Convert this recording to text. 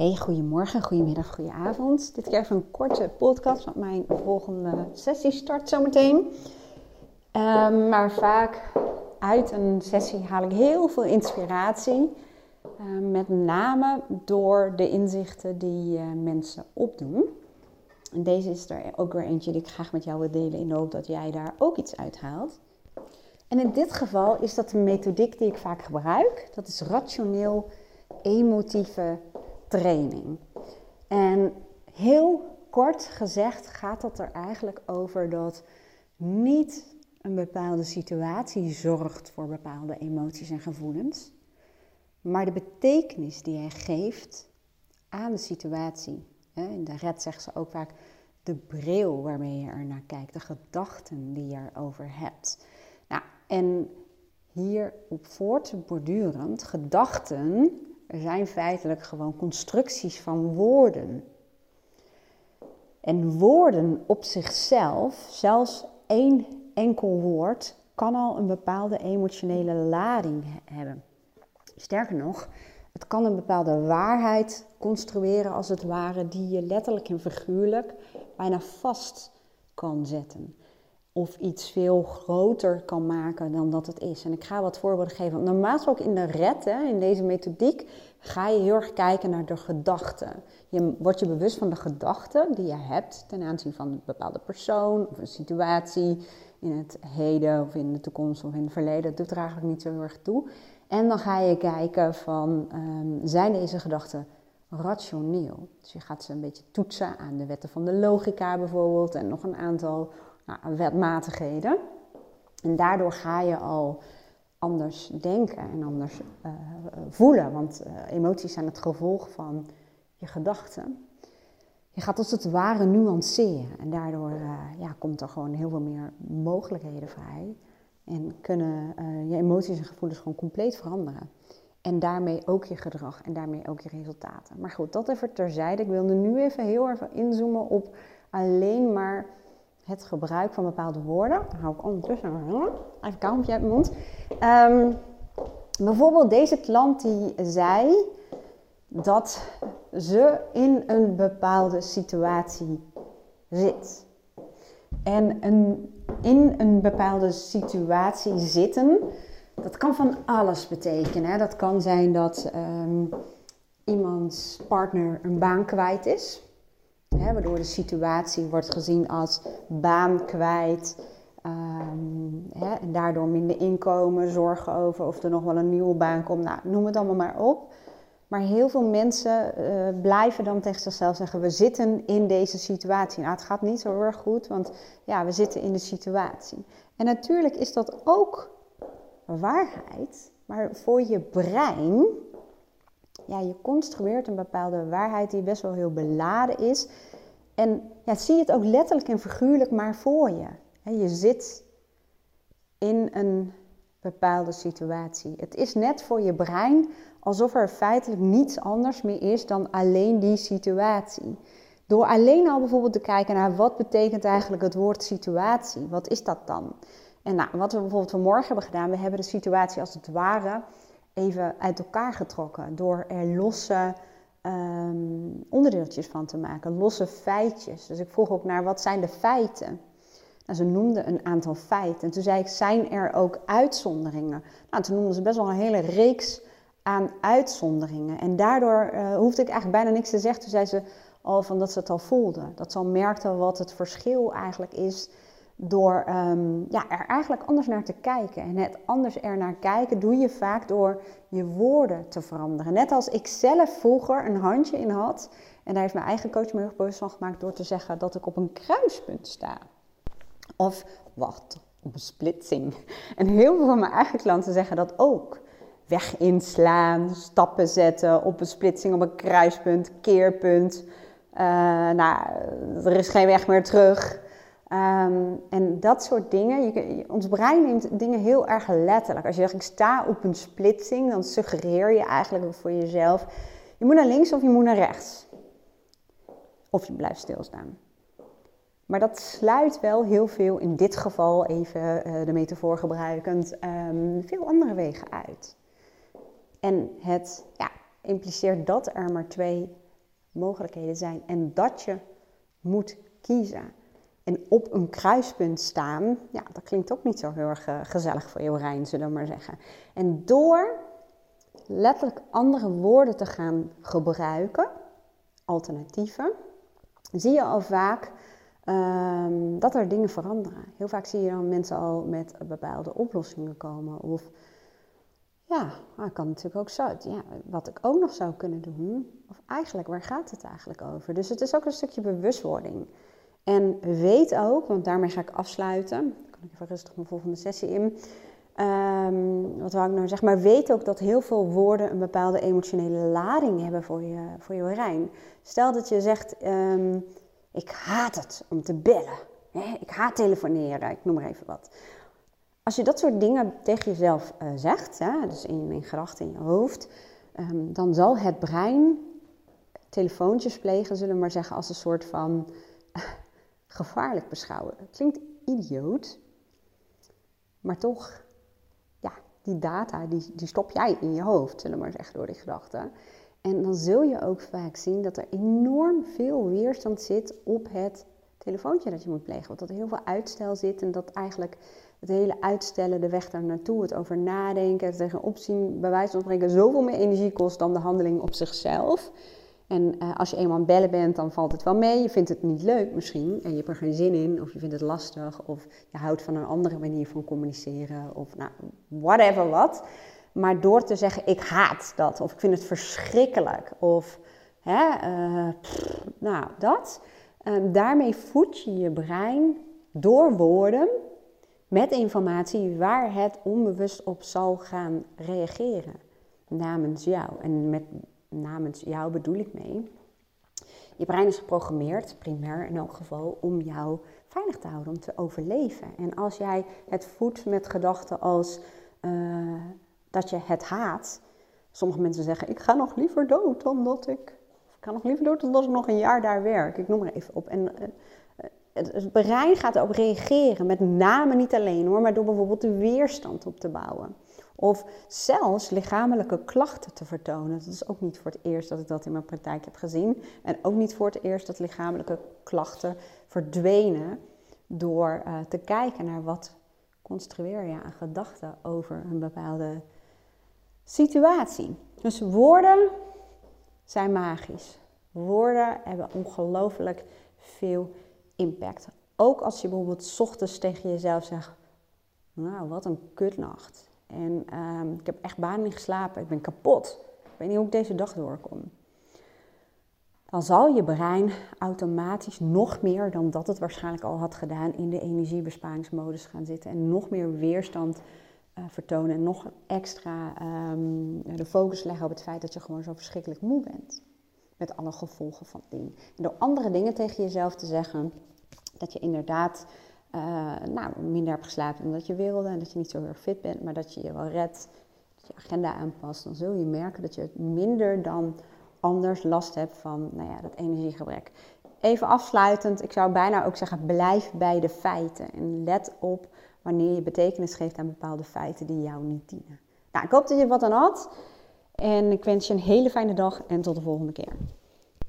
Hey, goedemorgen, goedemiddag, goedenavond. Dit keer even een korte podcast, want mijn volgende sessie start zometeen. Um, maar vaak uit een sessie haal ik heel veel inspiratie. Uh, met name door de inzichten die uh, mensen opdoen. En deze is er ook weer eentje die ik graag met jou wil delen in de hoop dat jij daar ook iets uithaalt. En in dit geval is dat een methodiek die ik vaak gebruik. Dat is rationeel emotieve training. En heel kort gezegd gaat het er eigenlijk over dat niet een bepaalde situatie zorgt voor bepaalde emoties en gevoelens, maar de betekenis die hij geeft aan de situatie. In de red zegt ze ook vaak de bril waarmee je er naar kijkt, de gedachten die je erover hebt. Nou, en hierop voortbordurend, gedachten er zijn feitelijk gewoon constructies van woorden. En woorden op zichzelf, zelfs één enkel woord, kan al een bepaalde emotionele lading hebben. Sterker nog, het kan een bepaalde waarheid construeren, als het ware, die je letterlijk en figuurlijk bijna vast kan zetten of iets veel groter kan maken dan dat het is. En ik ga wat voorbeelden geven. Normaal gesproken in de red, hè, in deze methodiek, ga je heel erg kijken naar de gedachten. Je wordt je bewust van de gedachten die je hebt ten aanzien van een bepaalde persoon of een situatie in het heden of in de toekomst of in het verleden. Dat doet er eigenlijk niet zo heel erg toe. En dan ga je kijken van, um, zijn deze gedachten rationeel? Dus je gaat ze een beetje toetsen aan de wetten van de logica bijvoorbeeld en nog een aantal nou, wetmatigheden. En daardoor ga je al anders denken en anders uh, voelen. Want uh, emoties zijn het gevolg van je gedachten. Je gaat als het ware nuanceren. En daardoor uh, ja, komt er gewoon heel veel meer mogelijkheden vrij. En kunnen je emoties en gevoelens gewoon compleet veranderen. En daarmee ook je gedrag en daarmee ook je resultaten. Maar goed, dat even terzijde. Ik wilde nu even heel erg inzoomen op alleen maar het gebruik van bepaalde woorden. Hou ik ondertussen even kalmpje uit mijn mond. Um, bijvoorbeeld deze klant die zei dat ze in een bepaalde situatie zit. En een, in een bepaalde situatie zitten, dat kan van alles betekenen. Dat kan zijn dat um, iemands partner een baan kwijt is. Hè, waardoor de situatie wordt gezien als baan kwijt. Um, hè, en daardoor minder inkomen, zorgen over of er nog wel een nieuwe baan komt. Nou, noem het allemaal maar op. Maar heel veel mensen uh, blijven dan tegen zichzelf zeggen: We zitten in deze situatie. Nou, het gaat niet zo erg goed, want ja, we zitten in de situatie. En natuurlijk is dat ook waarheid, maar voor je brein ja, je construeert een bepaalde waarheid die best wel heel beladen is. En ja, zie het ook letterlijk en figuurlijk maar voor je. Je zit in een bepaalde situatie. Het is net voor je brein alsof er feitelijk niets anders meer is dan alleen die situatie. Door alleen al bijvoorbeeld te kijken naar wat betekent eigenlijk het woord situatie. Wat is dat dan? En nou, wat we bijvoorbeeld vanmorgen hebben gedaan, we hebben de situatie als het ware even uit elkaar getrokken door er losse um, onderdeeltjes van te maken, losse feitjes. Dus ik vroeg ook naar wat zijn de feiten? Nou, ze noemden een aantal feiten. En toen zei ik, zijn er ook uitzonderingen? Nou, toen noemden ze best wel een hele reeks aan uitzonderingen. En daardoor uh, hoefde ik eigenlijk bijna niks te zeggen. Toen zei ze al van dat ze het al voelden. Dat ze al merkten wat het verschil eigenlijk is door um, ja, er eigenlijk anders naar te kijken. En het anders er naar kijken doe je vaak door je woorden te veranderen. Net als ik zelf vroeger een handje in had. En daar heeft mijn eigen coach me heel bewust van gemaakt door te zeggen dat ik op een kruispunt sta. Of wacht, op een splitsing. En heel veel van mijn eigen klanten zeggen dat ook. Weg inslaan, stappen zetten op een splitsing, op een kruispunt, keerpunt. Uh, nou, er is geen weg meer terug. Um, en dat soort dingen, je, ons brein neemt dingen heel erg letterlijk. Als je zegt ik sta op een splitsing, dan suggereer je eigenlijk voor jezelf, je moet naar links of je moet naar rechts. Of je blijft stilstaan. Maar dat sluit wel heel veel, in dit geval even uh, de metafoor gebruikend, um, veel andere wegen uit. En het ja, impliceert dat er maar twee mogelijkheden zijn en dat je moet kiezen. En op een kruispunt staan, ja, dat klinkt ook niet zo heel erg eh, gezellig voor je brein, zullen we maar zeggen. En door letterlijk andere woorden te gaan gebruiken, alternatieven, zie je al vaak ehm, dat er dingen veranderen. Heel vaak zie je dan mensen al met bepaalde oplossingen komen. Of ja, ik kan natuurlijk ook zo. Ja, wat ik ook nog zou kunnen doen. Of eigenlijk, waar gaat het eigenlijk over? Dus het is ook een stukje bewustwording. En weet ook, want daarmee ga ik afsluiten. Dan kan ik even rustig mijn volgende sessie in. Um, wat wou ik nou zeggen? Maar weet ook dat heel veel woorden een bepaalde emotionele lading hebben voor je, voor je brein. Stel dat je zegt, ehm, ik haat het om te bellen. Hè? Ik haat telefoneren, ik noem maar even wat. Als je dat soort dingen tegen jezelf uh, zegt, dus in, in gedachten in je hoofd, um, dan zal het brein telefoontjes plegen, zullen we maar zeggen, als een soort van gevaarlijk beschouwen. klinkt idioot, maar toch, ja, die data, die, die stop jij in je hoofd, zullen we maar zeggen, door die gedachten. En dan zul je ook vaak zien dat er enorm veel weerstand zit op het telefoontje dat je moet plegen. Want dat er heel veel uitstel zit en dat eigenlijk het hele uitstellen, de weg daar naartoe, het over nadenken, het tegen opzien, bij wijze van spreken, zoveel meer energie kost dan de handeling op zichzelf. En uh, als je eenmaal aan bellen bent, dan valt het wel mee. Je vindt het niet leuk misschien en je hebt er geen zin in, of je vindt het lastig, of je houdt van een andere manier van communiceren, of nou, whatever wat. Maar door te zeggen, ik haat dat, of ik vind het verschrikkelijk, of hè, pff, nou, dat. Um, daarmee voed je je brein door woorden met informatie waar het onbewust op zal gaan reageren namens jou. En met namens jou bedoel ik mee. Je brein is geprogrammeerd, primair in elk geval, om jou veilig te houden, om te overleven. En als jij het voedt met gedachten als uh, dat je het haat. Sommige mensen zeggen: Ik ga nog liever dood dan dat ik. Ik ga nog liever dood dan dat ik nog een jaar daar werk. Ik noem er even op. En uh, het brein gaat erop reageren, met name niet alleen hoor, maar door bijvoorbeeld de weerstand op te bouwen. Of zelfs lichamelijke klachten te vertonen. Dat is ook niet voor het eerst dat ik dat in mijn praktijk heb gezien. En ook niet voor het eerst dat lichamelijke klachten verdwenen door uh, te kijken naar wat construeer je aan gedachten over een bepaalde situatie. Dus woorden zijn magisch. Woorden hebben ongelooflijk veel impact. Ook als je bijvoorbeeld ochtends tegen jezelf zegt: Nou, wat een kutnacht. En um, ik heb echt bijna niet geslapen. Ik ben kapot. Ik weet niet hoe ik deze dag doorkom. Dan zal je brein automatisch nog meer dan dat het waarschijnlijk al had gedaan in de energiebesparingsmodus gaan zitten. En nog meer weerstand uh, vertonen. En nog extra um, de focus leggen op het feit dat je gewoon zo verschrikkelijk moe bent. Met alle gevolgen van ding. En door andere dingen tegen jezelf te zeggen, dat je inderdaad uh, nou, minder hebt geslapen dan dat je wilde en dat je niet zo heel erg fit bent, maar dat je je wel redt, dat je agenda aanpast, dan zul je merken dat je minder dan anders last hebt van nou ja, dat energiegebrek. Even afsluitend, ik zou bijna ook zeggen, blijf bij de feiten en let op wanneer je betekenis geeft aan bepaalde feiten die jou niet dienen. Nou, ik hoop dat je wat aan had en ik wens je een hele fijne dag en tot de volgende keer.